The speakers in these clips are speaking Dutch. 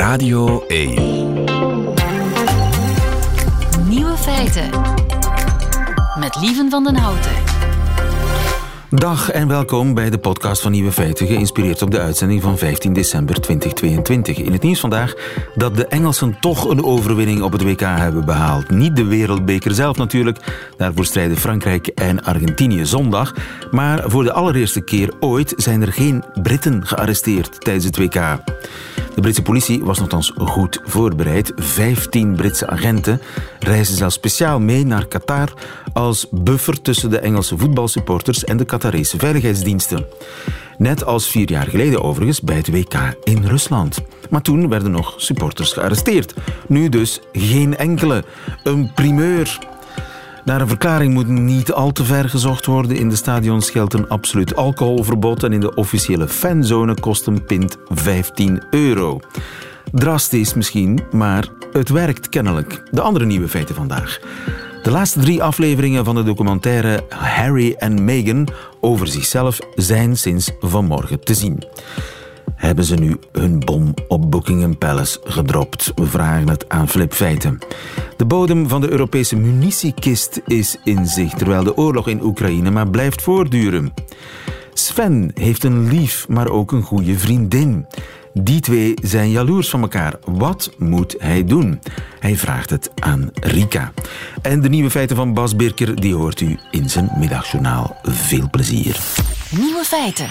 Radio 1. Nieuwe feiten. Met Lieven van den Houten. Dag en welkom bij de podcast van Nieuwe Feiten, geïnspireerd op de uitzending van 15 december 2022. In het nieuws vandaag dat de Engelsen toch een overwinning op het WK hebben behaald. Niet de wereldbeker zelf natuurlijk, daarvoor strijden Frankrijk en Argentinië zondag. Maar voor de allereerste keer ooit zijn er geen Britten gearresteerd tijdens het WK. De Britse politie was nogthans goed voorbereid. Vijftien Britse agenten reizen zelfs speciaal mee naar Qatar als buffer tussen de Engelse voetbalsupporters en de Qatarese veiligheidsdiensten. Net als vier jaar geleden overigens bij het WK in Rusland. Maar toen werden nog supporters gearresteerd. Nu dus geen enkele. Een primeur. Naar een verklaring moet niet al te ver gezocht worden. In de stadions geldt een absoluut alcoholverbod en in de officiële fanzone kost een pint 15 euro. Drastisch misschien, maar het werkt kennelijk. De andere nieuwe feiten vandaag. De laatste drie afleveringen van de documentaire Harry en Meghan over zichzelf zijn sinds vanmorgen te zien hebben ze nu hun bom op Buckingham Palace gedropt? We vragen het aan Flip Feiten. De bodem van de Europese munitiekist is in zicht, terwijl de oorlog in Oekraïne maar blijft voortduren. Sven heeft een lief, maar ook een goede vriendin. Die twee zijn jaloers van elkaar. Wat moet hij doen? Hij vraagt het aan Rika. En de nieuwe feiten van Bas Birker, die hoort u in zijn middagjournaal. Veel plezier. Nieuwe feiten.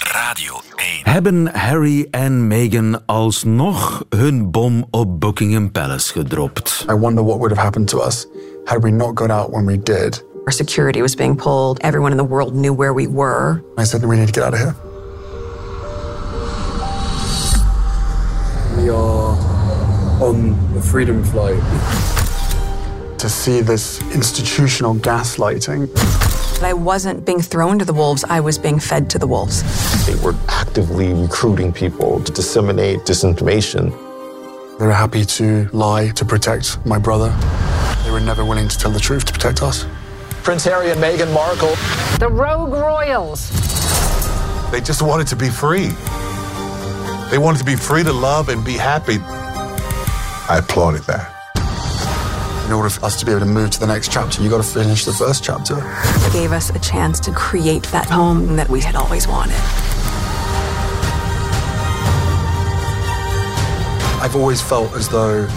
Radio 1. Hebben Harry en Meghan alsnog hun bom op Buckingham Palace gedropt? I wonder what would have happened to us had we not got out when we did. Our security was being pulled. Everyone in the world knew where we were. I said, we need to get out of here. We are on the Freedom Flight. To see this institutional gaslighting. I wasn't being thrown to the wolves, I was being fed to the wolves. They were actively recruiting people to disseminate disinformation. They were happy to lie to protect my brother. They were never willing to tell the truth to protect us. Prince Harry and Meghan Markle. The Rogue Royals. They just wanted to be free. They wanted to be free to love and be happy. I applauded that. In order for us to be able to move to the next chapter, you got to finish the first chapter. It gave us a chance to create that home that we had always wanted. I've always felt as though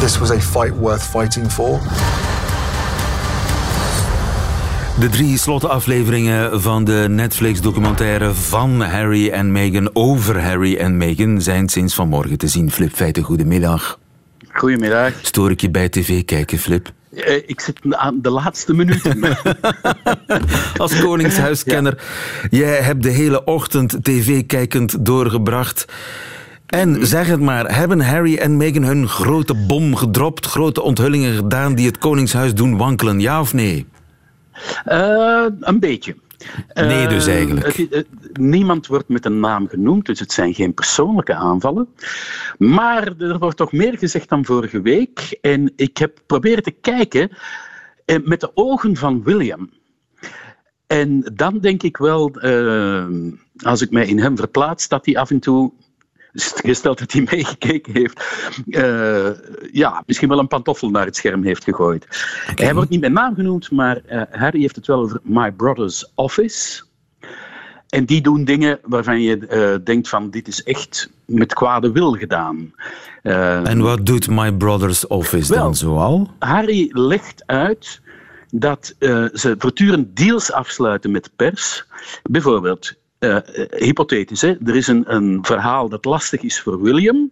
this was a fight worth fighting for. De drie slotafleveringen van de Netflix-documentaire van Harry en Meghan over Harry en Meghan zijn sinds vanmorgen te zien. Flip Feiten, goedemiddag. Goedemiddag. Stoor ik je bij tv kijken, Flip? Eh, ik zit aan de laatste minuten. Als koningshuiskenner, jij hebt de hele ochtend tv kijkend doorgebracht. En zeg het maar, hebben Harry en Meghan hun grote bom gedropt, grote onthullingen gedaan die het koningshuis doen wankelen, ja of nee? Eh, een beetje. Nee, dus Eh, eigenlijk. het- niemand wordt met een naam genoemd, dus het zijn geen persoonlijke aanvallen. Maar er wordt toch meer gezegd dan vorige week. En ik heb proberen te kijken eh, met de ogen van William. En dan denk ik wel, eh, als ik mij in hem verplaats, dat hij af en toe, gesteld dat hij meegekeken heeft, eh, ja, misschien wel een pantoffel naar het scherm heeft gegooid. Hij wordt niet met naam genoemd, maar eh, Harry heeft het wel over My Brother's Office. En die doen dingen waarvan je eh, denkt van dit is echt met kwade wil gedaan. En wat doet My Brother's Office Wel. dan zoal? Harry legt uit dat ze voortdurend deals afsluiten met pers. Bijvoorbeeld, eh, eh, hypothetisch, hè, er is een, een verhaal dat lastig is voor William.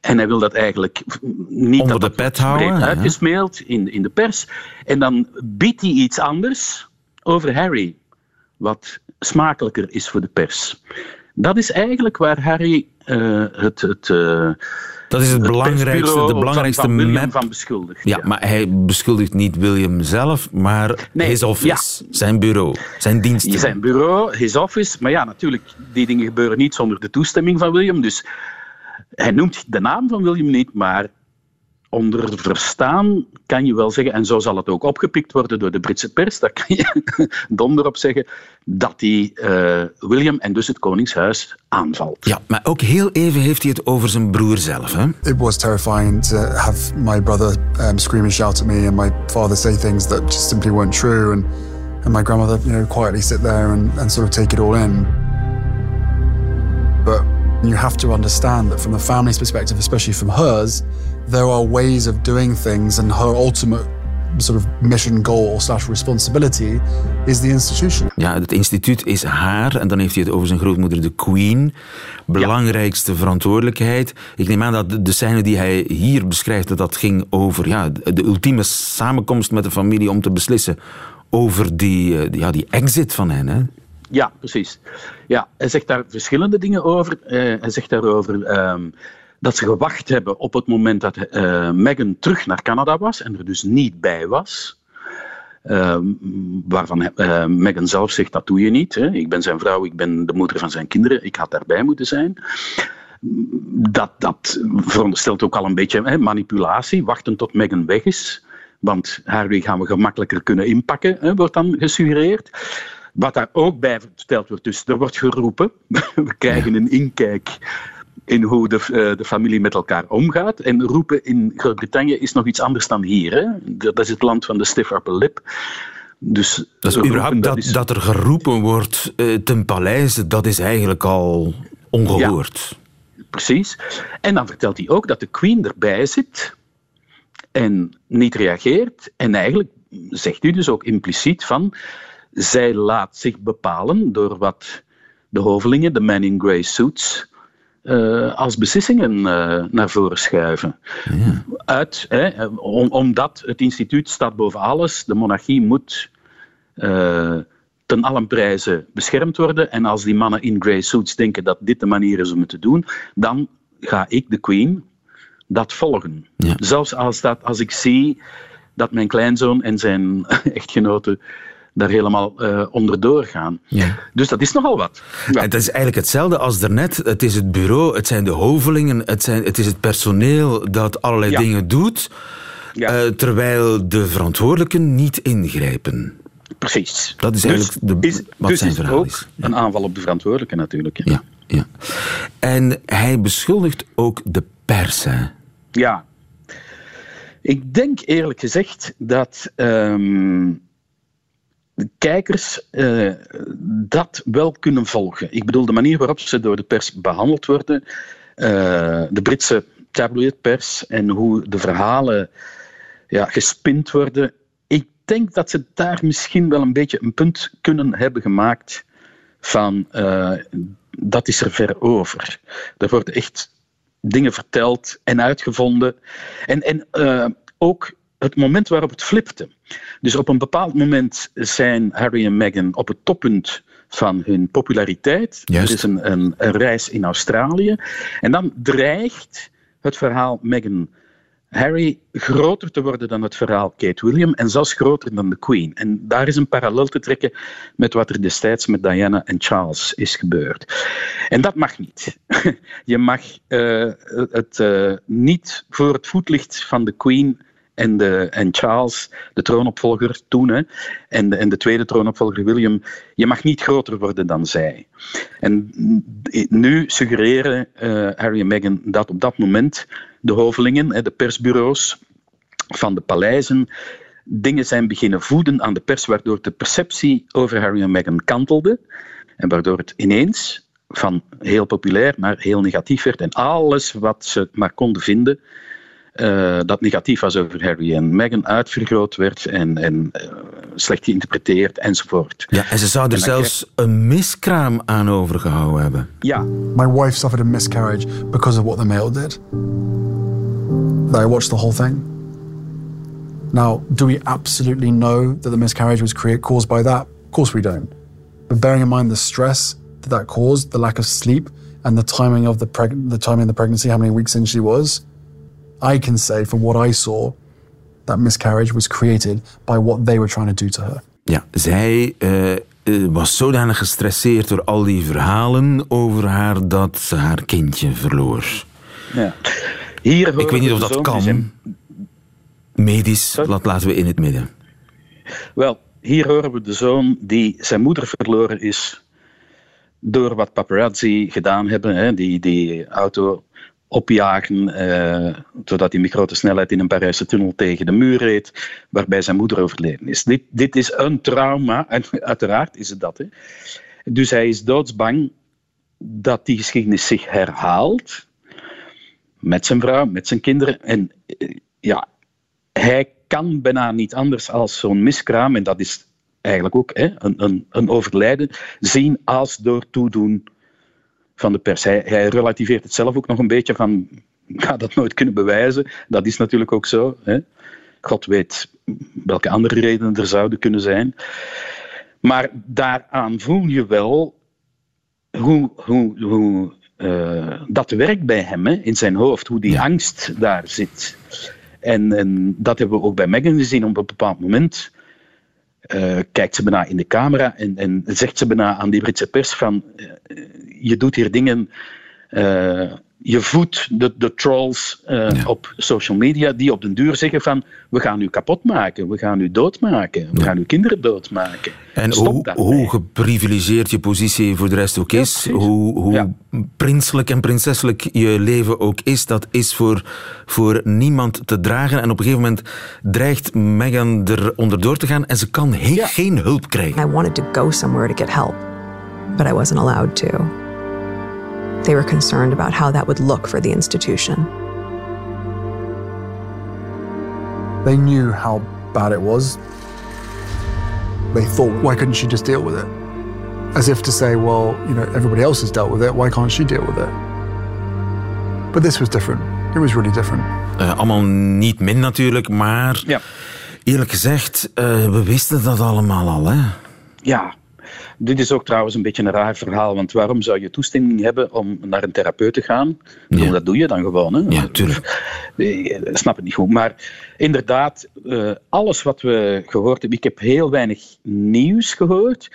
En hij wil dat eigenlijk niet Onder dat de pet houden, hè? uitgesmeeld in, in de pers. En dan biedt hij iets anders over Harry, wat smakelijker is voor de pers. Dat is eigenlijk waar Harry eh, het, het, eh, Dat is het, het belangrijkste, de belangrijkste van, van William map. van beschuldigt. Ja, maar hij beschuldigt niet William zelf, maar Nee, his office, zijn bureau, zijn diensten. Zijn bureau, his office. Maar ja, natuurlijk, die dingen gebeuren niet zonder de toestemming van William. Dus hij noemt de naam van William niet, maar onder verstaan kan je wel zeggen, en zo zal het ook opgepikt worden door de Britse pers, daar kan je donder op zeggen, dat hij uh, William en dus het Koningshuis aanvalt. Ja, maar ook heel even heeft hij het over zijn broer zelf. Hè? It was terrifying to have my brother um, scream and shout at me and my father say things that just simply weren't true and, and my grandmother you know, quietly sit there and, and sort of take it all in. But you have to understand that from the family's perspective, especially from hers, there are ways of doing things, and her ultimate sort of mission goal slash responsibility is the institution. Ja, het instituut is haar, en dan heeft hij het over zijn grootmoeder, de Queen. Belangrijkste verantwoordelijkheid. Ik neem aan dat de scène die hij hier beschrijft, dat dat ging over ja, de ultieme samenkomst met de familie om te beslissen over die, eh, ja, die exit van hen. Hè? Ja, precies. Ja, hij zegt daar verschillende dingen over. Uh, hij zegt daarover um, dat ze gewacht hebben op het moment dat uh, Meghan terug naar Canada was en er dus niet bij was. Uh, waarvan uh, Meghan zelf zegt, dat doe je niet. Hè. Ik ben zijn vrouw, ik ben de moeder van zijn kinderen, ik had daarbij moeten zijn. Dat, dat veronderstelt ook al een beetje hè, manipulatie, wachten tot Meghan weg is. Want Harry gaan we gemakkelijker kunnen inpakken, hè, wordt dan gesuggereerd. Wat daar ook bij verteld wordt, dus er wordt geroepen, we krijgen een inkijk in hoe de, uh, de, familie met elkaar omgaat. En roepen in Groot-Brittannië is nog iets anders dan hier. Hè? Dat is het land van de stiff upper lip. Dus dat, is dat, is... dat er geroepen wordt uh, ten paleize, dat is eigenlijk al ongehoord. Ja, precies. En dan vertelt hij ook dat de queen erbij zit en niet reageert. En eigenlijk zegt hij dus ook impliciet van zij laat zich bepalen door wat de hovelingen, de men in grey suits, uh, als beslissingen uh, naar voren schuiven. Ja. Uit, hè, om, omdat het instituut staat boven alles, de monarchie moet uh, ten allen prijze beschermd worden. En als die mannen in grey suits denken dat dit de manier is om het te doen, dan ga ik, de queen, dat volgen. Ja. Zelfs als, dat, als ik zie dat mijn kleinzoon en zijn echtgenote daar helemaal uh, onderdoor gaan. Ja. Dus dat is nogal wat. Ja. Het is eigenlijk hetzelfde als daarnet. Het is het bureau, het zijn de hovelingen, het, zijn, het is het personeel dat allerlei ja. dingen doet, uh, terwijl de verantwoordelijken niet ingrijpen. Precies. Dat is eigenlijk dus de, is, wat dus zijn is verhaal ook is. Een aanval op de verantwoordelijken natuurlijk. Ja, ja. En hij beschuldigt ook de pers. Hè? Ja. Ik denk eerlijk gezegd dat. Um, kijkers uh, dat wel kunnen volgen. Ik bedoel, de manier waarop ze door de pers behandeld worden, uh, de Britse tabloidpers en hoe de verhalen ja, gespind worden. Ik denk dat ze daar misschien wel een beetje een punt kunnen hebben gemaakt van uh, dat is er ver over. Er worden echt dingen verteld en uitgevonden. En, en ook het moment waarop het flipte. Dus op een bepaald moment zijn Harry en Meghan op het toppunt van hun populariteit. Juist. Er is een, een, een, reis in Australië. En dan dreigt het verhaal Meghan Harry groter te worden dan het verhaal Kate William en zelfs groter dan de Queen. En daar is een parallel te trekken met wat er destijds met Diana en Charles is gebeurd. En dat mag niet. Je mag uh, het uh, niet voor het voetlicht van de Queen en, de, en Charles, de troonopvolger toen, hè, en, de, en de tweede troonopvolger William, je mag niet groter worden dan zij. En nu suggereren uh, Harry en Meghan dat op dat moment de hovelingen, de persbureaus van de paleizen, dingen zijn beginnen voeden aan de pers, waardoor de perceptie over Harry en Meghan kantelde. En waardoor het ineens van heel populair naar heel negatief werd. En alles wat ze maar konden vinden, uh, dat negatief was over Harry en Meghan uitvergroot werd en, en uh, slecht geïnterpreteerd enzovoort. Ja, en ze zouden er zelfs een miskraam aan overgehouden hebben. Ja. My wife suffered a miscarriage because of what the mail did. I watched the whole thing. Now, do we absolutely know that the miscarriage was created, caused by that? Of course we don't. But bearing in mind the stress that that caused, the lack of sleep, and the timing of the, preg- the timing of the pregnancy, how many weeks in she was, I can say from what I saw, that miscarriage was created by what they were trying to do to her. Ja, zij uh, was zodanig gestresseerd door al die verhalen over haar dat ze haar kindje verloor. Ja. Hier Ik weet niet of dat kan. Zijn, medisch, dat laten we in het midden. Wel, hier horen we de zoon die zijn moeder verloren is door wat paparazzi gedaan hebben. Hè, die, die auto opjagen, eh, zodat hij met grote snelheid in een Parijse tunnel tegen de muur reed, waarbij zijn moeder overleden is. Dit, dit is een trauma, en uiteraard is het dat. Hè. Dus hij is doodsbang dat die geschiedenis zich herhaalt met zijn vrouw, met zijn kinderen. En eh, ja, hij kan bijna niet anders als zo'n miskraam, en dat is eigenlijk ook hè, een, een, een overlijden, zien als door toedoen van de pers. Hij, hij relativeert het zelf ook nog een beetje van, ga dat nooit kunnen bewijzen. Dat is natuurlijk ook zo. Hè. God weet welke andere redenen er zouden kunnen zijn. Maar daaraan voel je wel hoe, hoe, hoe uh, dat werkt bij hem, hè, in zijn hoofd, hoe die angst daar zit. En, en, dat hebben we ook bij Meghan gezien. Op een bepaald moment uh, kijkt ze bijna in de camera en, en, zegt ze bijna aan die Britse pers van uh, je doet hier dingen je voedt de, de trolls uh, op social media die op den duur zeggen van we gaan u kapot maken, we gaan u doodmaken, we ja. gaan uw kinderen doodmaken. En hoe, hoe geprivilegeerd je positie voor de rest ook is, ja, hoe, hoe ja. prinselijk en prinsesselijk je leven ook is, dat is voor, voor niemand te dragen. En op een gegeven moment dreigt Meghan er onderdoor te gaan en ze kan he- geen hulp krijgen. I wanted to go somewhere to get help, but I wasn't allowed to. They were concerned about how that would look for the institution. They knew how bad it was. They thought, why couldn't she just deal with it? As if to say, well, you know, everybody else has dealt with it, why can't she deal with it? But this was different. It was really different. Uh, allemaal niet min natuurlijk, maar ja. eerlijk gezegd, uh, we wisten dat allemaal al, hè? Ja, dit is ook trouwens een beetje een raar verhaal, want waarom zou je toestemming hebben om naar een therapeut te gaan? Ja. Dat doe je dan gewoon. Hè? Ja, tuurlijk. Ik snap het niet goed. Maar inderdaad, uh, alles wat we gehoord hebben, ik heb heel weinig nieuws gehoord,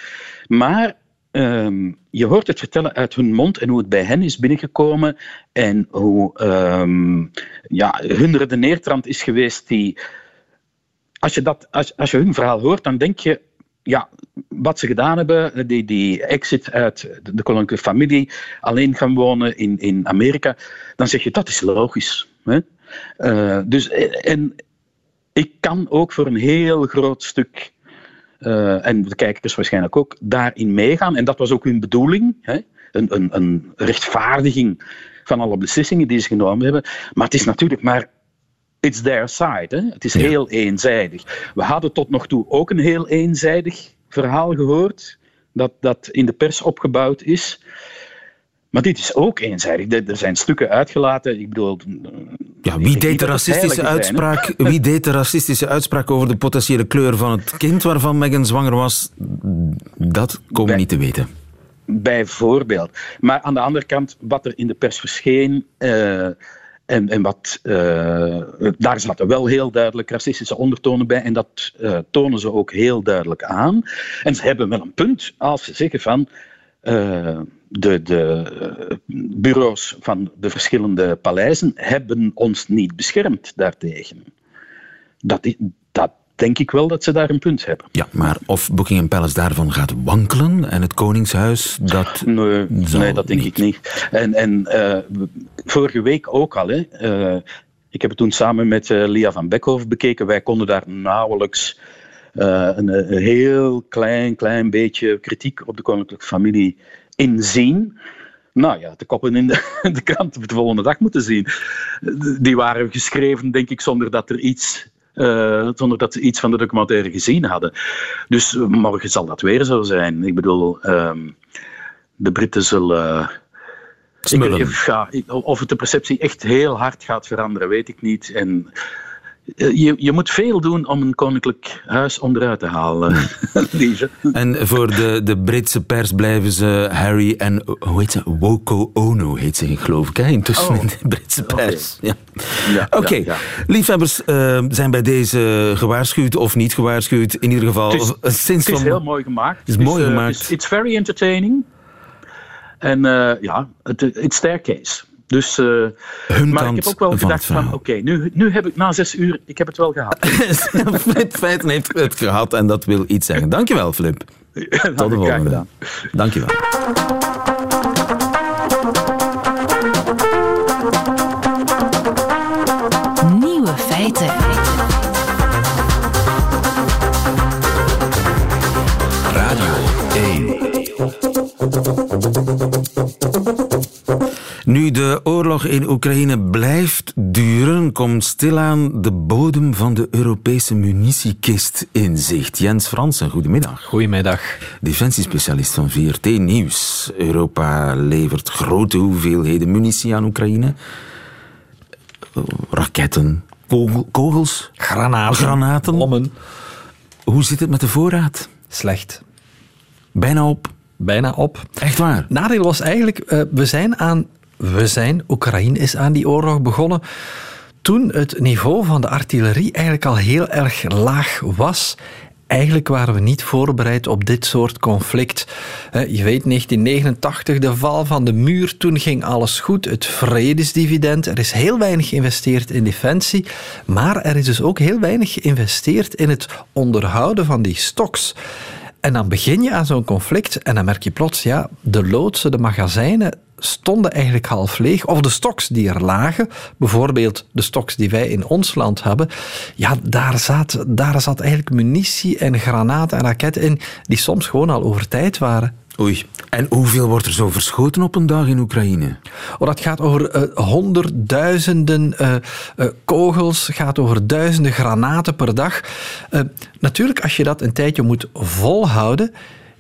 maar um, je hoort het vertellen uit hun mond en hoe het bij hen is binnengekomen en hoe um, ja, hun redeneertrand is geweest die... Als je, dat, als, als je hun verhaal hoort, dan denk je, ja, wat ze gedaan hebben, die, die exit uit de koninklijke familie, alleen gaan wonen in, in Amerika, dan zeg je dat is logisch. Hè? Uh, dus, en ik kan ook voor een heel groot stuk, uh, en de kijkers waarschijnlijk ook, daarin meegaan. En dat was ook hun bedoeling, hè? Een, een, een rechtvaardiging van alle beslissingen die ze genomen hebben. Maar het is natuurlijk maar it's their side. Hè? Het is ja. heel eenzijdig. We hadden tot nog toe ook een heel eenzijdig verhaal gehoord, dat, dat in de pers opgebouwd is. Maar dit is ook eenzijdig. Er zijn stukken uitgelaten. Ik bedoel. Ja, wie deed de racistische uitspraak? Zijn, wie deed de racistische uitspraak over de potentiële kleur van het kind waarvan Meghan zwanger was? Dat komen we niet te weten. Bijvoorbeeld. Maar aan de andere kant, wat er in de pers verscheen. Uh, en, en wat, uh, daar zaten wel heel duidelijk racistische ondertonen bij en dat uh, tonen ze ook heel duidelijk aan. En ze hebben wel een punt als ze zeggen van uh, de, de bureaus van de verschillende paleizen hebben ons niet beschermd daartegen. Dat, dat denk ik wel dat ze daar een punt hebben. Ja, maar of Buckingham Palace daarvan gaat wankelen en het Koningshuis, dat Nee, nee dat denk niet. ik niet. En, en uh, vorige week ook al, hè. Uh, ik heb het toen samen met uh, Lia van Beckhoff bekeken. Wij konden daar nauwelijks een, een, heel klein, klein beetje kritiek op de koninklijke familie in zien. Nou ja, de koppen in de, de krant de volgende dag moeten zien. Die waren geschreven, denk ik, zonder dat er iets uh, zonder dat ze iets van de documentaire gezien hadden. Dus morgen zal dat weer zo zijn. Ik bedoel, um, de Britten zullen. Ik, of het de perceptie echt heel hard gaat veranderen, weet ik niet. En je, je moet veel doen om een koninklijk huis onderuit te halen. En voor de, de Britse pers blijven ze Harry en, hoe heet ze? Woko Ono heet ze, geloof ik, hè? intussen oh. in de Britse pers. Okay. Ja. ja Oké, okay. ja, ja. liefhebbers uh, zijn bij deze gewaarschuwd of niet gewaarschuwd. In ieder geval, het is, sinds het is heel mooi gemaakt. Het is mooi uh, gemaakt. It's, it's very entertaining. En uh, ja, het is sterk case. Dus, uh, Hun maar ik heb ook wel van gedacht van, oké, nu, nu heb ik na zes uur, ik heb het wel gehad. Flip Feiten heeft het gehad en dat wil iets zeggen. Dankjewel, Flip. Tot de volgende. Dankjewel. Nieuwe feiten. Radio 1. Nu de oorlog in Oekraïne blijft duren, komt stilaan de bodem van de Europese munitiekist in zicht. Jens Fransen, goedemiddag. Goedemiddag. Defensiespecialist van VRT Nieuws. Europa levert grote hoeveelheden munitie aan Oekraïne. Raketten, kogel- kogels, Granaten. granaten. Bommen. Hoe zit het met de voorraad? Slecht. Bijna op. Bijna op. Echt waar? Nadeel was eigenlijk, eh, we zijn aan, we zijn, Oekraïne is aan die oorlog begonnen toen het niveau van de artillerie eigenlijk al heel erg laag was. Eigenlijk waren we niet voorbereid op dit soort conflict. Je weet, 1989, de val van de muur, toen ging alles goed. Het vredesdividend, er is heel weinig geïnvesteerd in defensie, maar er is dus ook heel weinig geïnvesteerd in het onderhouden van die stoks. En dan begin je aan zo'n conflict en dan merk je plots, ja, de loodsen, de magazijnen stonden eigenlijk half leeg. Of de stoks die er lagen, bijvoorbeeld de stoks die wij in ons land hebben, ja, daar zat, daar zat eigenlijk munitie en granaten en raketten in die soms gewoon al over tijd waren. Oei. En hoeveel wordt er zo verschoten op een dag in Oekraïne? Oh, dat gaat over eh, honderdduizenden eh, kogels, gaat over duizenden granaten per dag. Natuurlijk, als je dat een tijdje moet volhouden,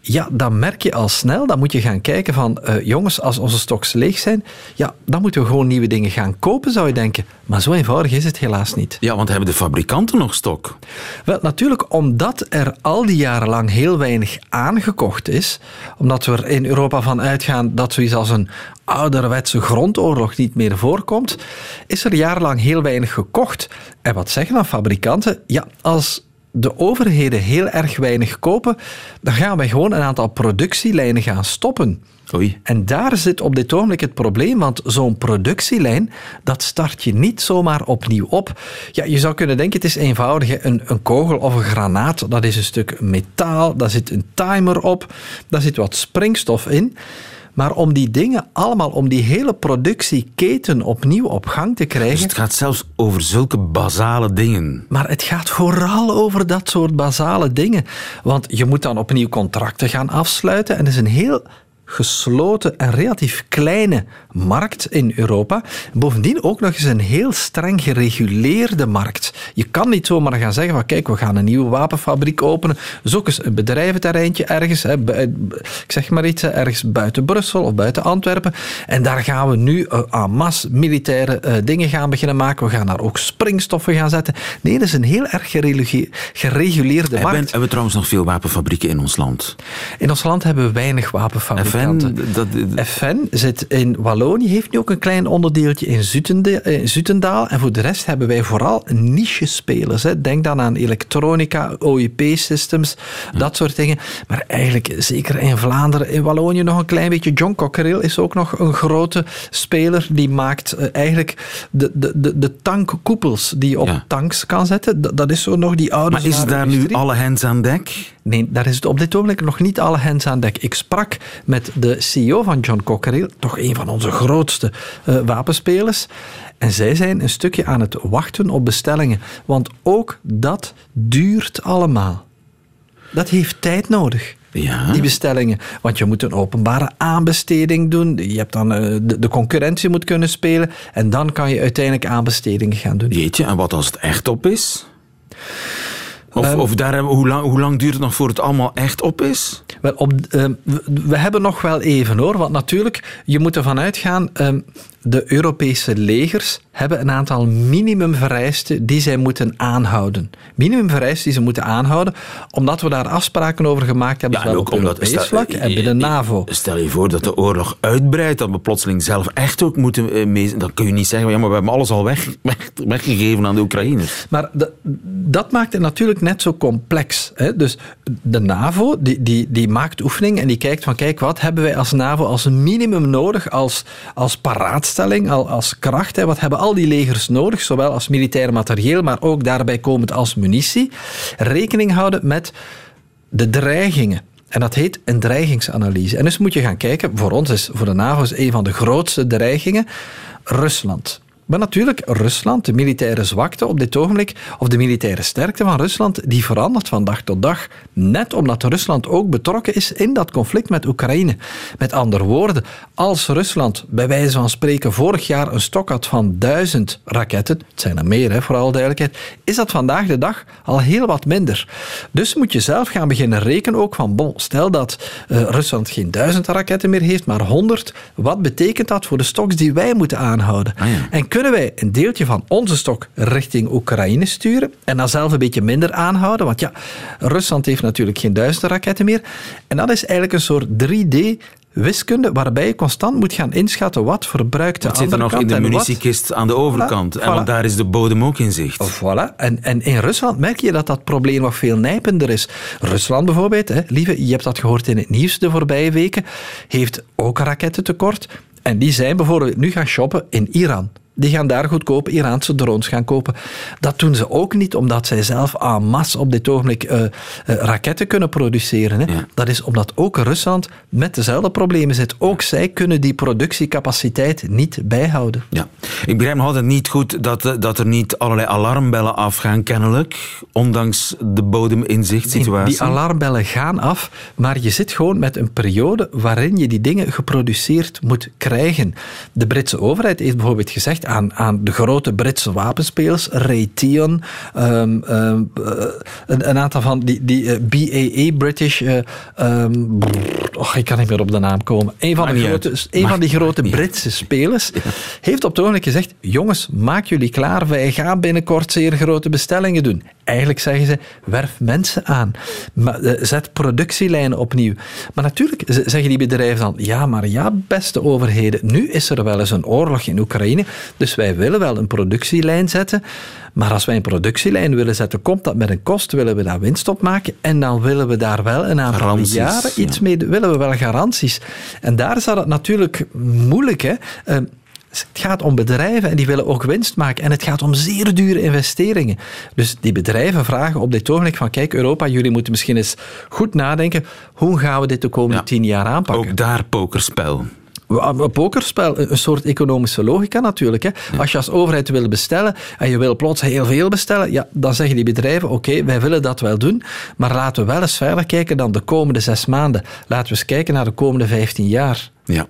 ja, dan merk je al snel, dan moet je gaan kijken van, eh, jongens, als onze stoks leeg zijn, ja, dan moeten we gewoon nieuwe dingen gaan kopen, zou je denken. Maar zo eenvoudig is het helaas niet. Ja, want hebben de fabrikanten nog stok? Wel, natuurlijk omdat er al die jaren lang heel weinig aangekocht is, omdat we er in Europa van uitgaan dat zoiets als een ouderwetse grondoorlog niet meer voorkomt, is er jarenlang heel weinig gekocht. En wat zeggen dan fabrikanten? Ja, als de overheden heel erg weinig kopen, dan gaan wij gewoon een aantal productielijnen gaan stoppen. Oei. En daar zit op dit ogenblik het probleem, want zo'n productielijn, dat start je niet zomaar opnieuw op. Ja, je zou kunnen denken, het is eenvoudig, een, een kogel of een granaat, dat is een stuk metaal, daar zit een timer op, daar zit wat springstof in. Maar om die dingen allemaal, om die hele productieketen opnieuw op gang te Dus krijgen, het gaat zelfs over zulke basale dingen. maar het gaat vooral over dat soort basale dingen. Want je moet dan opnieuw contracten gaan afsluiten. En het is een heel gesloten en relatief kleine markt in Europa. Bovendien ook nog eens een heel streng gereguleerde markt. Je kan niet zomaar gaan zeggen van kijk, we gaan een nieuwe wapenfabriek openen. Zoek eens een bedrijventerreintje ergens, hè, bu- ik zeg maar iets, ergens buiten Brussel of buiten Antwerpen. En daar gaan we nu uh, en masse militaire eh, dingen gaan beginnen maken. We gaan daar ook springstoffen gaan zetten. Nee, dat is een heel erg geregu- gereguleerde markt. hebben we trouwens nog veel wapenfabrieken in ons land? In ons land hebben we weinig FN, dat, FN zit in Wallonië, heeft nu ook een klein onderdeeltje in eh, Zutendaal. En voor de rest hebben wij vooral niche-spelers. hè. Denk dan aan elektronica, OIP-systems, dat soort dingen. Maar eigenlijk, zeker in Vlaanderen, in Wallonië nog een klein beetje. John Cockerill is ook nog een grote speler. Die maakt eh, eigenlijk de, de, de, de tankkoepels die je op Ja. tanks kan zetten. Dat, dat is zo nog die oude maar is daar nu alle hens aan dek? Nee, daar is het op dit ogenblik nog niet alle hens aan dek. Ik sprak met de CEO van John Cockerill, toch een van onze grootste eh, wapenspelers. En zij zijn een stukje aan het wachten op bestellingen. Want ook dat duurt allemaal. Dat heeft tijd nodig. Ja. Die bestellingen. Want je moet een openbare aanbesteding doen. Je hebt dan eh, de, de concurrentie moet kunnen spelen. En dan kan je uiteindelijk aanbestedingen gaan doen. Jeetje, en wat als het echt op is? Of, Ehm, of daar hebben, hoe, lang, hoe lang duurt het nog voor het allemaal echt op is? Wel, op, ehm, we, hebben nog wel even hoor. Want natuurlijk, je moet ervan uitgaan. ehm, de Europese legers hebben een aantal minimumvereisten die zij moeten aanhouden. Minimumvereisten die ze moeten aanhouden, omdat we daar afspraken over gemaakt hebben, en zowel ook op omdat- Europees stel- vlak en binnen NAVO. Stel je voor dat de oorlog uitbreidt, dat we plotseling zelf echt ook moeten eh, mee... Dan kun je niet zeggen, ja, maar we hebben alles al weg, weg, weggegeven aan de Oekraïners. Maar de- dat maakt het natuurlijk net zo complex. Hè? Dus de NAVO die, die, die maakt oefening en die kijkt van kijk, wat hebben wij als NAVO als minimum nodig als, als al als kracht. Hè. Wat hebben al die legers nodig, zowel als militair materieel, maar ook daarbij komend als munitie? Rekening houden met de dreigingen. En dat heet een dreigingsanalyse. En dus moet je gaan kijken, voor ons is, voor de NAVO is een van de grootste dreigingen Rusland. Maar natuurlijk, Rusland, de militaire zwakte op dit ogenblik, of de militaire sterkte van Rusland, die verandert van dag tot dag. Net omdat Rusland ook betrokken is in dat conflict met Oekraïne. Met andere woorden, als Rusland bij wijze van spreken vorig jaar een stok had van duizend raketten, het zijn er meer, hè, voor alle duidelijkheid, is dat vandaag de dag al heel wat minder. Dus moet je zelf gaan beginnen rekenen ook van, bon, stel dat uh, Rusland geen duizend raketten meer heeft, maar honderd, wat betekent dat voor de stoks die wij moeten aanhouden? Ah, ja. En kunnen wij een deeltje van onze stok richting Oekraïne sturen en dan zelf een beetje minder aanhouden? Want ja, Rusland heeft natuurlijk geen duizenden raketten meer. En dat is eigenlijk een soort 3D wiskunde waarbij je constant moet gaan inschatten wat verbruikt de Wat zit er nog in de munitiekist aan de overkant? Voilà, En want daar is de bodem ook in zicht. Voilà. En, en in Rusland merk je dat dat probleem nog veel nijpender is. Rusland bijvoorbeeld, hè, lieve, je hebt dat gehoord in het nieuws de voorbije weken, heeft ook rakettentekort. En die zijn bijvoorbeeld nu gaan shoppen in Iran. Die gaan daar goedkope Iraanse drones gaan kopen. Dat doen ze ook niet omdat zij zelf en masse op dit ogenblik eh, eh, raketten kunnen produceren. Hè. Dat is omdat ook Rusland met dezelfde problemen zit. Ook zij kunnen die productiecapaciteit niet bijhouden. Ja. Ik begrijp nog altijd niet goed dat, eh, dat er niet allerlei alarmbellen afgaan, kennelijk, ondanks de bodeminzicht-situatie. Die alarmbellen gaan af, maar je zit gewoon met een periode waarin je die dingen geproduceerd moet krijgen. De Britse overheid heeft bijvoorbeeld gezegd aan, aan de grote Britse wapenspelers, Raytheon, ehm, ehm, eh, een, een aantal van die, die eh, BAE, British, eh, ehm, brrr, och, ik kan niet meer op de naam komen. Een van, de grote, een van die grote. Britse spelers heeft op het ogenblik gezegd, jongens, maak jullie klaar, wij gaan binnenkort zeer grote bestellingen doen. Eigenlijk zeggen ze, werf mensen aan. Maar, zet productielijnen opnieuw. Maar natuurlijk zeggen die bedrijven dan, ja, maar ja, beste overheden, nu is er wel eens een oorlog in Oekraïne, dus wij willen wel een productielijn zetten. Maar als wij een productielijn willen zetten, komt dat met een kost, willen we daar winst op maken en dan willen we daar wel een aantal Garanties, jaren iets ja. mee, willen we wel garanties. En daar is dat natuurlijk moeilijk, hè. Eh, het gaat om bedrijven en die willen ook winst maken. En het gaat om zeer dure investeringen. Dus die bedrijven vragen op dit ogenblik van kijk Europa, jullie moeten misschien eens goed nadenken. Hoe gaan we dit de komende tien jaar aanpakken? Ook daar pokerspel. Een pokerspel, een soort economische logica natuurlijk. Hè. Als je als overheid wil bestellen en je wil plots heel veel bestellen, ja, dan zeggen die bedrijven, oké, wij willen dat wel doen, maar laten we wel eens verder kijken dan de komende zes maanden. Laten we eens kijken naar de komende vijftien jaar. Ja.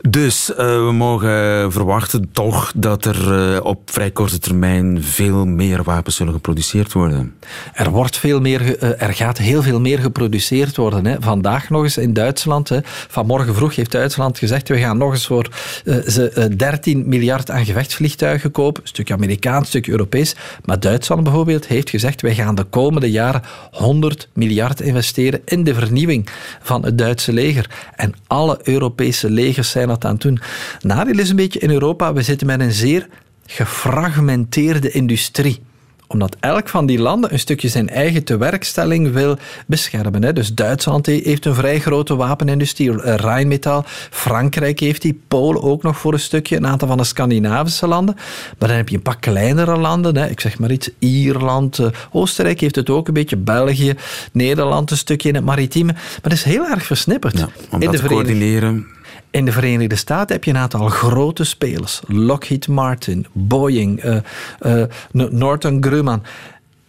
Dus eh, we mogen verwachten toch dat er eh, op vrij korte termijn veel meer wapens zullen geproduceerd worden. Er, wordt veel meer, eh, er gaat heel veel meer geproduceerd worden. Hè. Vandaag nog eens in Duitsland. Hè. Vanmorgen vroeg heeft Duitsland gezegd: we gaan nog eens voor ze, eh, 13 miljard aan gevechtsvliegtuigen kopen. Een stukje Amerikaans, stukje Europees. Maar Duitsland bijvoorbeeld heeft gezegd: wij gaan de komende jaren 100 miljard investeren in de vernieuwing van het Duitse leger. En alle Europese legers zijn dat aan het doen. Nadeel is een beetje in Europa: we zitten met een zeer gefragmenteerde industrie omdat elk van die landen een stukje zijn eigen tewerkstelling wil beschermen. Hè. Dus Duitsland he- heeft een vrij grote wapenindustrie, eh, Rheinmetall. Frankrijk heeft die, Polen ook nog voor een stukje, een aantal van de Scandinavische landen. Maar dan heb je een paar kleinere landen, hè. ik zeg maar iets, Ierland, eh, Oostenrijk heeft het ook een beetje, België, Nederland een stukje in het maritieme. Maar het is heel erg versnipperd. Om dat te coördineren. In de Verenigde Staten heb je een aantal grote spelers. Lockheed Martin, Boeing, eh, eh, N- Northrop Grumman.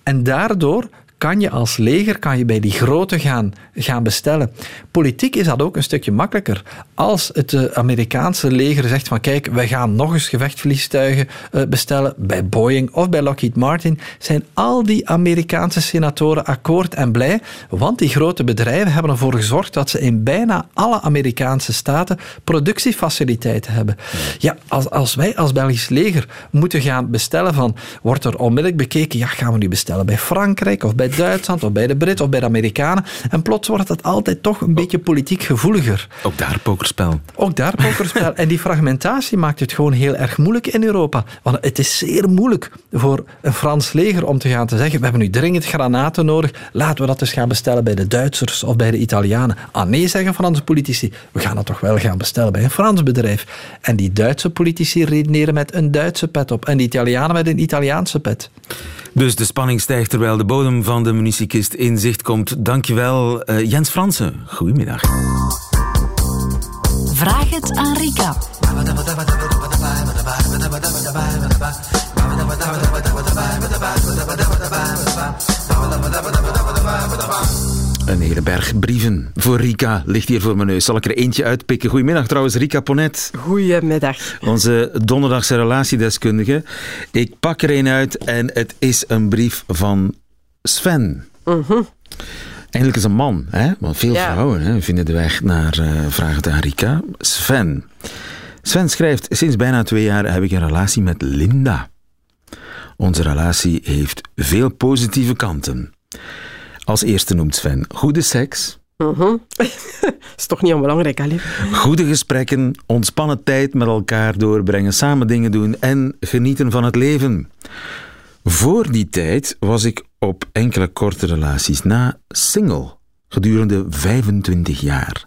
En daardoor kan je als leger kan je bij die grote gaan, gaan bestellen. Politiek is dat ook een stukje makkelijker. Als het eh, Amerikaanse leger zegt van kijk, wij gaan nog eens gevechtsvliegtuigen eh, bestellen bij Boeing of bij Lockheed Martin, zijn al die Amerikaanse senatoren akkoord en blij, want die grote bedrijven hebben ervoor gezorgd dat ze in bijna alle Amerikaanse staten productiefaciliteiten hebben. Ja, als, als wij als Belgisch leger moeten gaan bestellen van, wordt er onmiddellijk bekeken, ja, gaan we nu bestellen bij Frankrijk of bij bij Duitsland, of bij de Britten, of bij de Amerikanen. En plots wordt dat altijd toch een beetje politiek gevoeliger. Ook daar pokerspel. Ook daar pokerspel. en die fragmentatie maakt het gewoon heel erg moeilijk in Europa. Want het is zeer moeilijk voor een Frans leger om te gaan te zeggen: we hebben nu dringend granaten nodig, laten we dat eens gaan bestellen bij de Duitsers of bij de Italianen. Ah nee, zeggen Franse politici, we gaan dat toch wel gaan bestellen bij een Frans bedrijf. En die Duitse politici redeneren met een Duitse pet op en die Italianen met een Italiaanse pet. Dus de spanning stijgt terwijl de bodem van de munitiekist in zicht komt. Dankjewel, uh, Jens Fransen. Goedemiddag. Vraag het aan Rika. Een hele berg brieven voor Rika ligt hier voor mijn neus. Zal ik er eentje uitpikken? Goedemiddag trouwens, Rika Ponet. Goedemiddag. Onze donderdagse relatiedeskundige. Ik pak er een uit en het is een brief van Sven. Mhm. Eigenlijk is een man, hè? want veel vrouwen hè, vinden de weg naar uh, Vragen aan Rika. Sven. Sven schrijft, sinds bijna twee jaar heb ik een relatie met Linda. Onze relatie heeft veel positieve kanten. Als eerste noemt Sven goede seks. Mm is toch niet onbelangrijk, hè, Goede gesprekken, ontspannen tijd met elkaar doorbrengen, samen dingen doen en genieten van het leven. Voor die tijd was ik op enkele korte relaties na single, gedurende 25 jaar.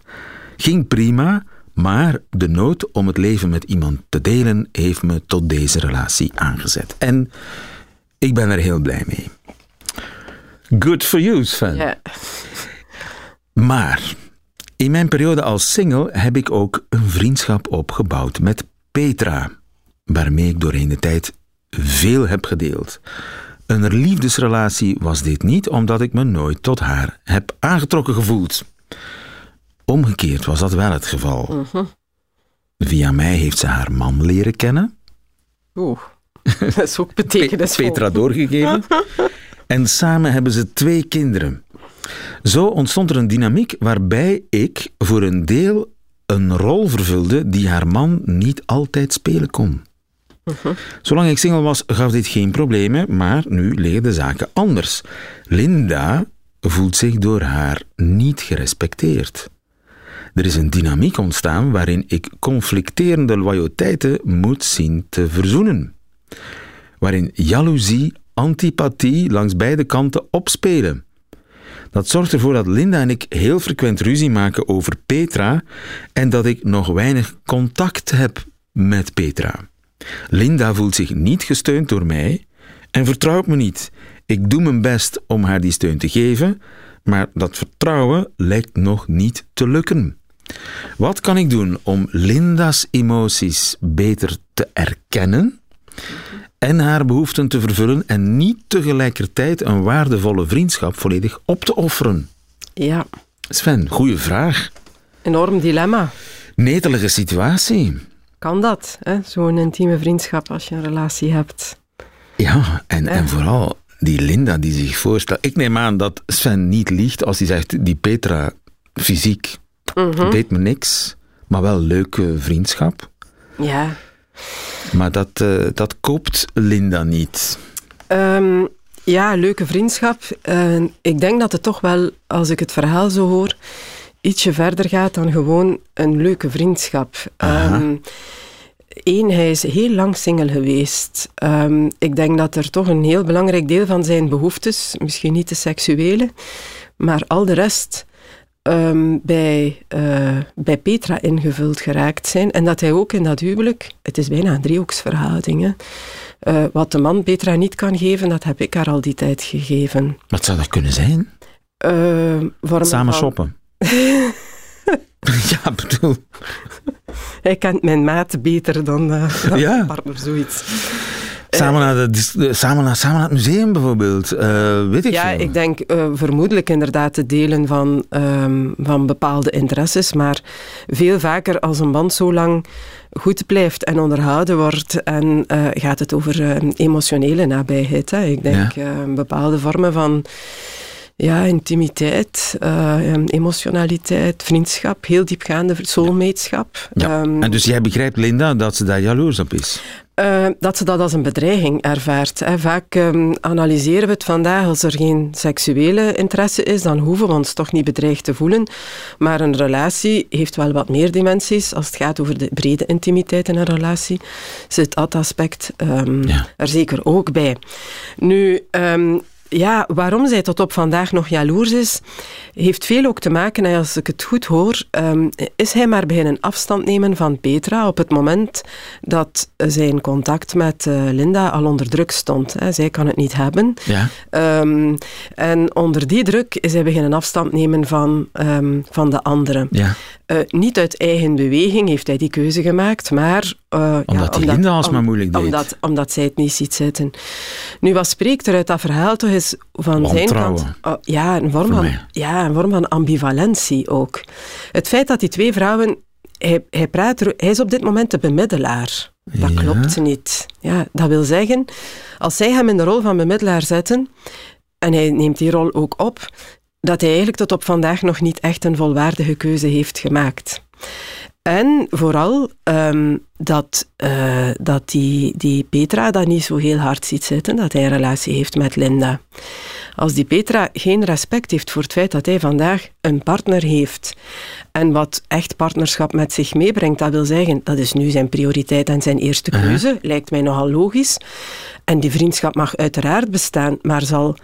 Ging prima, maar de nood om het leven met iemand te delen heeft me tot deze relatie aangezet. En ik ben er heel blij mee. Good for you, Sven. Ja. Maar in mijn periode als single heb ik ook een vriendschap opgebouwd met Petra, waarmee ik doorheen de tijd veel heb gedeeld. Een liefdesrelatie was dit niet, omdat ik me nooit tot haar heb aangetrokken gevoeld. Omgekeerd was dat wel het geval. Mhm. Via mij heeft ze haar man leren kennen. Oeh, dat is ook betekenisvol. Petra doorgegeven. en samen hebben ze twee kinderen. Zo ontstond er een dynamiek waarbij ik voor een deel een rol vervulde die haar man niet altijd spelen kon. Zolang ik single was, gaf dit geen problemen, maar nu liggen de zaken anders. Linda voelt zich door haar niet gerespecteerd. Er is een dynamiek ontstaan waarin ik conflicterende loyaliteiten moet zien te verzoenen. Waarin jaloezie, antipathie langs beide kanten opspelen. Dat zorgt ervoor dat Linda en ik heel frequent ruzie maken over Petra en dat ik nog weinig contact heb met Petra. Linda voelt zich niet gesteund door mij en vertrouwt me niet. Ik doe mijn best om haar die steun te geven, maar dat vertrouwen lijkt nog niet te lukken. Wat kan ik doen om Linda's emoties beter te erkennen en haar behoeften te vervullen en niet tegelijkertijd een waardevolle vriendschap volledig op te offeren? Ja. Sven, goede vraag. Enorm dilemma. Netelige situatie. Kan dat, zo'n intieme vriendschap als je een relatie hebt? Ja, en, en vooral die Linda die zich voorstelt. Ik neem aan dat Sven niet liegt als hij zegt, die Petra fysiek Mhm. deed me niks, maar wel leuke vriendschap. Ja. Maar dat, eh, dat koopt Linda niet. Ehm, ja, leuke vriendschap. Uh, ik denk dat het toch wel, als ik het verhaal zo hoor, ietsje verder gaat dan gewoon een leuke vriendschap. Um, Eén, hij is heel lang single geweest. Um, ik denk dat er toch een heel belangrijk deel van zijn behoeftes, misschien niet de seksuele, maar al de rest um, bij, uh, bij Petra ingevuld geraakt zijn. En dat hij ook in dat huwelijk, het is bijna een driehoeksverhouding, hè, uh, wat de man Petra niet kan geven, dat heb ik haar al die tijd gegeven. Wat zou dat kunnen zijn? Uh, Samen shoppen. ja, bedoel. Hij kent mijn maat beter dan, uh, dan ja. partner, zoiets. Samen naar, de, samen, naar, samen naar het museum bijvoorbeeld, uh, weet ik Ja, veel. ik denk uh, vermoedelijk inderdaad te delen van, um, van bepaalde interesses, maar veel vaker als een band zo lang goed blijft en onderhouden wordt en uh, gaat het over emotionele nabijheid. Hè. Ik denk ja. bepaalde vormen van ja, intimiteit, uh, emotionaliteit, vriendschap, heel diepgaande soulmateschap. Ja. Um, en dus jij begrijpt, Linda, dat ze daar jaloers op is? Uh, dat ze dat als een bedreiging ervaart. Hè. Vaak um, analyseren we het vandaag als er geen seksuele interesse is, dan hoeven we ons toch niet bedreigd te voelen. Maar een relatie heeft wel wat meer dimensies. Als het gaat over de brede intimiteit in een relatie, zit dat aspect um, ja. er zeker ook bij. Nu, um, ja, waarom zij tot op vandaag nog jaloers is, heeft veel ook te maken, en als ik het goed hoor, um, is hij maar beginnen afstand nemen van Petra op het moment dat zijn contact met uh, Linda al onder druk stond. Hè. Zij kan het niet hebben. Ja. Um, en onder die druk is hij beginnen afstand nemen van, um, van de anderen. Ja. Uh, niet uit eigen beweging heeft hij die keuze gemaakt, maar... Uh, omdat ja, die Linda alsmaar moeilijk deed. Omdat, omdat zij het niet ziet zitten. Nu, wat spreekt er uit dat verhaal toch is van zijn kant... Oh, ja, een vorm van, ja, een vorm van ambivalentie ook. Het feit dat die twee vrouwen... Hij, hij, praat hij is op dit moment de bemiddelaar. Dat ja. klopt niet. Ja, dat wil zeggen, als zij hem in de rol van bemiddelaar zetten, en hij neemt die rol ook op, dat hij eigenlijk tot op vandaag nog niet echt een volwaardige keuze heeft gemaakt. En vooral um, dat, uh, dat die, die Petra dat niet zo heel hard ziet zitten, dat hij een relatie heeft met Linda. Als die Petra geen respect heeft voor het feit dat hij vandaag een partner heeft en wat echt partnerschap met zich meebrengt, dat wil zeggen, dat is nu zijn prioriteit en zijn eerste keuze, uh -huh. lijkt mij nogal logisch. En die vriendschap mag uiteraard bestaan, maar zal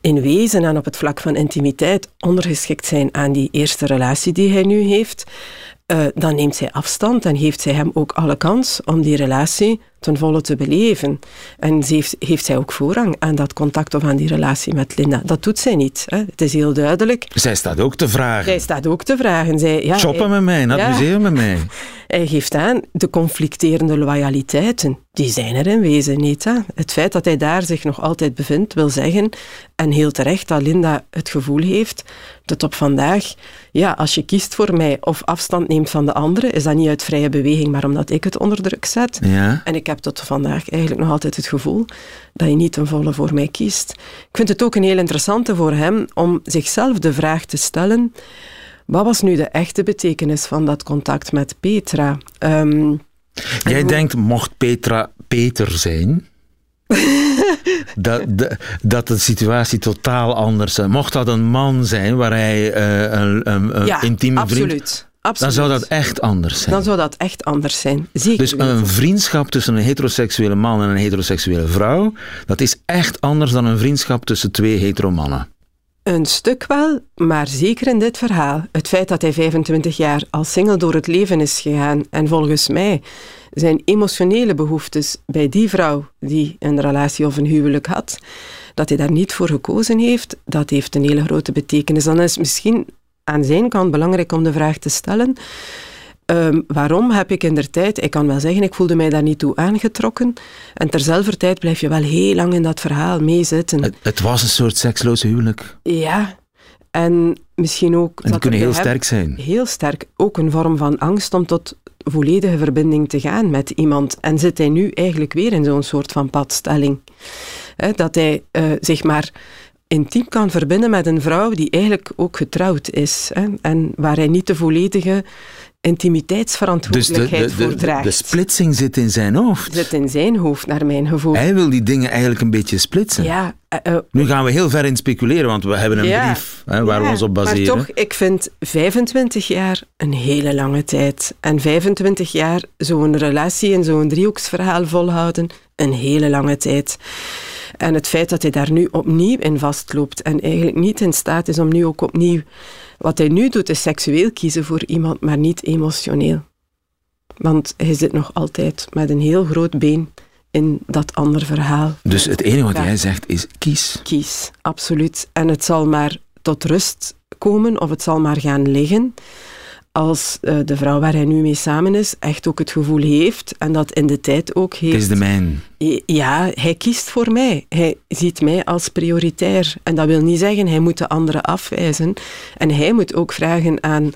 in wezen en op het vlak van intimiteit ondergeschikt zijn aan die eerste relatie die hij nu heeft. Uh, dan neemt zij afstand en geeft zij hem ook alle kans om die relatie ten volle te beleven. En ze heeft, heeft zij ook voorrang aan dat contact of aan die relatie met Linda. Dat doet zij niet. Hè. Het is heel duidelijk. Zij staat ook te vragen. Zij staat ook te vragen. Zij, ja, Shoppen hij, met mij, ja. met mij. Hij geeft aan, de conflicterende loyaliteiten, die zijn er in wezen niet. Hè. Het feit dat hij daar zich nog altijd bevindt, wil zeggen, en heel terecht, dat Linda het gevoel heeft dat op vandaag, ja, als je kiest voor mij of afstand neemt van de andere, is dat niet uit vrije beweging, maar omdat ik het onder druk zet. Ja. En ik heb tot vandaag eigenlijk nog altijd het gevoel dat je niet ten volle voor mij kiest. Ik vind het ook een heel interessante voor hem om zichzelf de vraag te stellen, wat was nu de echte betekenis van dat contact met Petra? Um, Jij denkt, mocht Petra Peter zijn? dat, de, dat de situatie totaal anders is. Mocht dat een man zijn waar hij uh, een, een, een ja, intieme vriend... Absoluut. Dan zou dat echt anders zijn. Dan zou dat echt anders zijn. Zeker dus weten. een vriendschap tussen een heteroseksuele man en een heteroseksuele vrouw, dat is echt anders dan een vriendschap tussen twee heteromannen. Een stuk wel, maar zeker in dit verhaal. Het feit dat hij 25 jaar als single door het leven is gegaan en volgens mij zijn emotionele behoeftes bij die vrouw die een relatie of een huwelijk had, dat hij daar niet voor gekozen heeft, dat heeft een hele grote betekenis. Dan is misschien aan zijn kant belangrijk om de vraag te stellen. Um, waarom heb ik in der tijd, ik kan wel zeggen, ik voelde mij daar niet toe aangetrokken. En terzelfde tijd blijf je wel heel lang in dat verhaal meezitten. Het, het was een soort seksloze huwelijk. Ja, en misschien ook. En die kunnen heel sterk zijn. Heel sterk. Ook een vorm van angst om tot volledige verbinding te gaan met iemand. En zit hij nu eigenlijk weer in zo'n soort van padstelling? He, dat hij uh, zich maar intiem kan verbinden met een vrouw die eigenlijk ook getrouwd is. Hè, en waar hij niet de volledige intimiteitsverantwoordelijkheid dus de, de, de, voor draagt. De splitsing zit in zijn hoofd. Zit in zijn hoofd, naar mijn gevoel. Hij wil die dingen eigenlijk een beetje splitsen. Ja. Uh, uh, nu gaan we heel ver in speculeren, want we hebben een ja, brief hè, waar ja, we ons op baseren. Maar toch, ik vind 25 jaar een hele lange tijd. En 25 jaar zo'n relatie en zo'n driehoeksverhaal volhouden, een hele lange tijd. En het feit dat hij daar nu opnieuw in vastloopt en eigenlijk niet in staat is om nu ook opnieuw... Wat hij nu doet is seksueel kiezen voor iemand, maar niet emotioneel. Want hij zit nog altijd met een heel groot been in dat andere verhaal. Dus het enige wat jij zegt is kies. Kies, absoluut. En het zal maar tot rust komen of het zal maar gaan liggen als uh, de vrouw waar hij nu mee samen is echt ook het gevoel heeft en dat in de tijd ook heeft. Het is de mijn. Ja, hij kiest voor mij. Hij ziet mij als prioritair. En dat wil niet zeggen, hij moet de anderen afwijzen. En hij moet ook vragen aan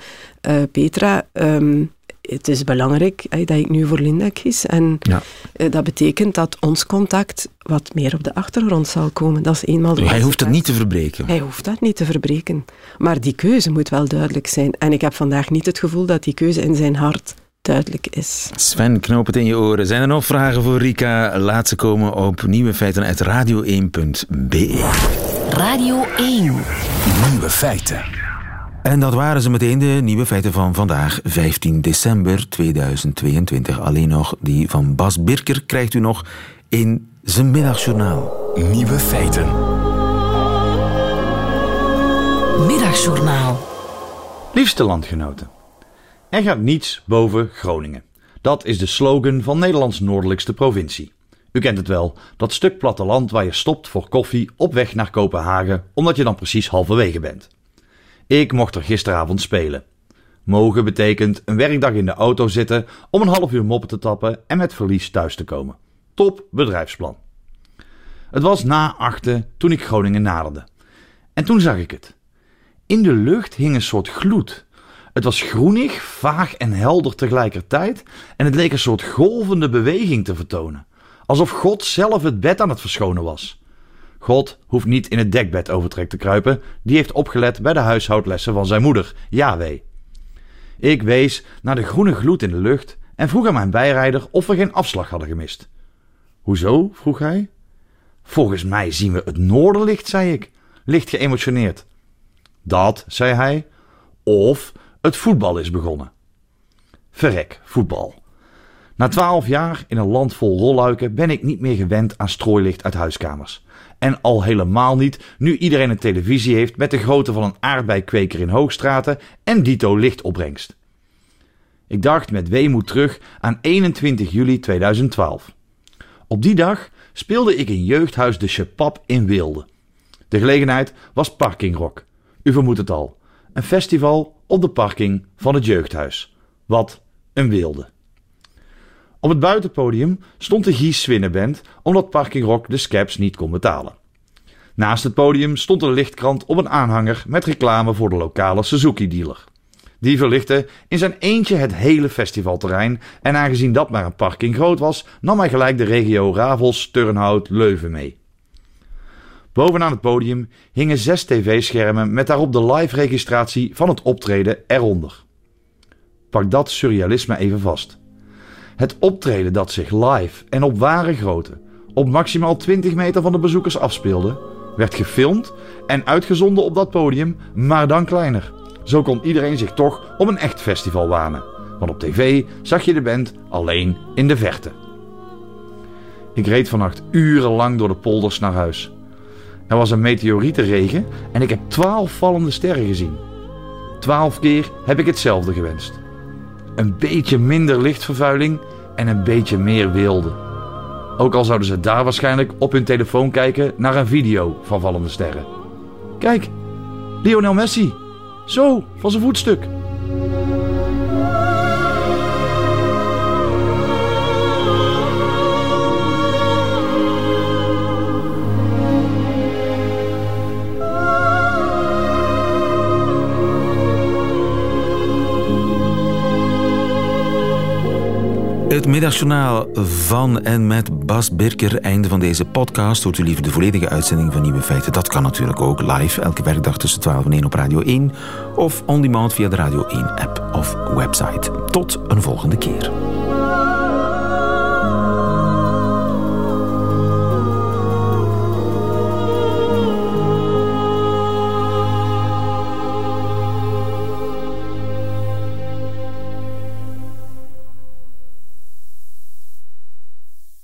uh, Petra, um, het is belangrijk dat ik nu voor Linda kies. En Ja. eh, dat betekent dat ons contact wat meer op de achtergrond zal komen. Dat is eenmaal de Hij hoeft het plaats. niet te verbreken. Hij hoeft dat niet te verbreken. Maar die keuze moet wel duidelijk zijn. En ik heb vandaag niet het gevoel dat die keuze in zijn hart duidelijk is. Sven, knoop het in je oren. Zijn er nog vragen voor Rika? Laat ze komen op nieuwe feiten uit radio1.be. Radio 1. Nieuwe feiten. En dat waren ze meteen de nieuwe feiten van vandaag, 15 december 2022. Alleen nog die van Bas Birker krijgt u nog in zijn middagjournaal. Nieuwe feiten. Middagjournaal. Liefste landgenoten, er gaat niets boven Groningen. Dat is de slogan van Nederlands noordelijkste provincie. U kent het wel, dat stuk platteland waar je stopt voor koffie op weg naar Kopenhagen, omdat je dan precies halverwege bent. Ik mocht er gisteravond spelen. Mogen betekent een werkdag in de auto zitten om een half uur moppen te tappen en met verlies thuis te komen. Top bedrijfsplan. Het was na achten toen ik Groningen naderde. En toen zag ik het. In de lucht hing een soort gloed. Het was groenig, vaag en helder tegelijkertijd en het leek een soort golvende beweging te vertonen. Alsof God zelf het bed aan het verschonen was. God hoeft niet in het dekbed overtrek te kruipen, die heeft opgelet bij de huishoudlessen van zijn moeder, Yahweh. Ik wees naar de groene gloed in de lucht en vroeg aan mijn bijrijder of we geen afslag hadden gemist. Hoezo? vroeg hij. Volgens mij zien we het noorderlicht, zei ik, licht geëmotioneerd. Dat, zei hij, of het voetbal is begonnen. Verrek, voetbal. Na twaalf jaar in een land vol rolluiken ben ik niet meer gewend aan strooilicht uit huiskamers. En al helemaal niet nu iedereen een televisie heeft met de grootte van een aardbeikweker in Hoogstraten en dito lichtopbrengst. Ik dacht met weemoed terug aan 21 juli 2012. Op die dag speelde ik in jeugdhuis De Chepap in Weelde. De gelegenheid was Parking Rock. U vermoedt het al. Een festival op de parking van het jeugdhuis. Wat een wilde. Op het buitenpodium stond de Gies Swinneband omdat Parking Rock de scaps niet kon betalen. Naast het podium stond een lichtkrant op een aanhanger met reclame voor de lokale Suzuki-dealer. Die verlichtte in zijn eentje het hele festivalterrein en aangezien dat maar een parking groot was, nam hij gelijk de regio Ravels, Turnhout, Leuven mee. Bovenaan het podium hingen zes tv-schermen met daarop de live-registratie van het optreden eronder. Pak dat surrealisme even vast. Het optreden dat zich live en op ware grootte op maximaal 20 meter van de bezoekers afspeelde, werd gefilmd en uitgezonden op dat podium, maar dan kleiner. Zo kon iedereen zich toch op een echt festival wanen, want op tv zag je de band alleen in de verte. Ik reed vannacht urenlang door de polders naar huis. Er was een meteorietenregen en ik heb twaalf vallende sterren gezien. Twaalf keer heb ik hetzelfde gewenst. Een beetje minder lichtvervuiling en een beetje meer wilde. Ook al zouden ze daar waarschijnlijk op hun telefoon kijken naar een video van vallende sterren. Kijk, Lionel Messi. Zo, van zijn voetstuk. Het middagjournaal van en met Bas Birker. Einde van deze podcast. Hoort u liever de volledige uitzending van Nieuwe Feiten? Dat kan natuurlijk ook live, elke werkdag tussen 12 en 1 op Radio 1. Of on demand via de Radio 1 app of website. Tot een volgende keer.